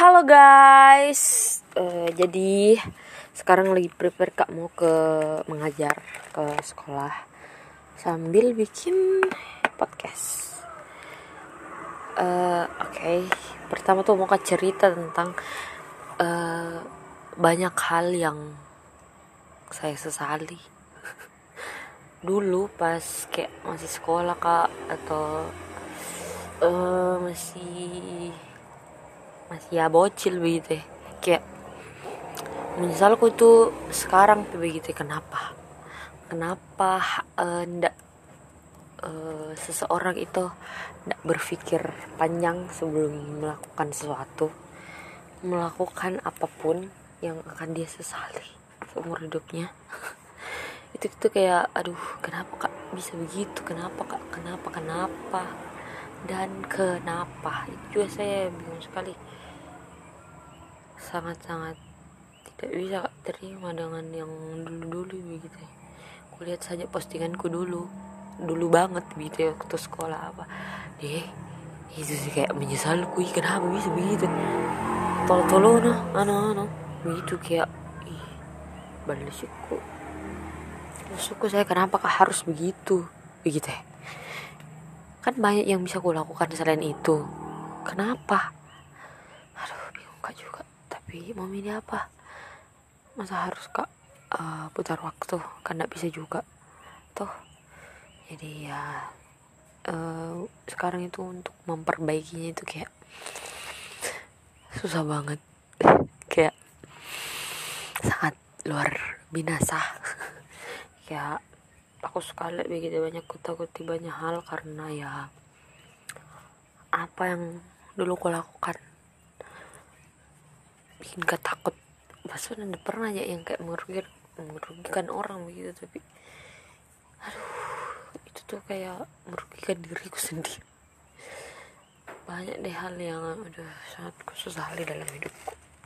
Halo guys, uh, jadi sekarang lagi prepare kak mau ke mengajar ke sekolah sambil bikin podcast. Uh, Oke, okay. pertama tuh mau kak cerita tentang uh, banyak hal yang saya sesali dulu pas kayak masih sekolah kak atau uh, masih ya bocil begitu. Ya kayak misalku tuh sekarang begitu. Kenapa? Kenapa uh, ndak uh, seseorang itu ndak berpikir panjang sebelum melakukan sesuatu? Melakukan apa pun yang akan dia sesali seumur hidupnya. Itu tuh kayak aduh kenapa kak bisa begitu? Kenapa kak? Kenapa? Kenapa? Dan kenapa? Itu juga saya bingung sekali sangat-sangat tidak bisa terima dengan yang dulu-dulu begitu kulihat saja postinganku dulu dulu banget gitu ya waktu sekolah apa. Deh itu sih kayak menyesal kui kenapa bisa begitu? Tolong tolong no ano ano begitu kayak ih suku. Suku saya kenapa kah harus begitu? Begitu ya. Kan banyak yang bisa kulakukan selain itu. Kenapa tapi mau milih apa? Masa harus kak? Uh, putar waktu. Kan bisa juga. Toh jadi ya uh, sekarang itu untuk memperbaikinya itu kayak susah banget. Kayak sangat luar binasa. Kayak aku sekali begitu banyak kuta-kuti banyak hal karena ya apa yang dulu aku lakukan gak takut. Pas udah pernah ya yang kayak merugikan merugikan orang begitu tapi aduh itu tuh kayak merugikan diriku sendiri. Banyak deh hal yang udah sangat khusus hal dalam hidupku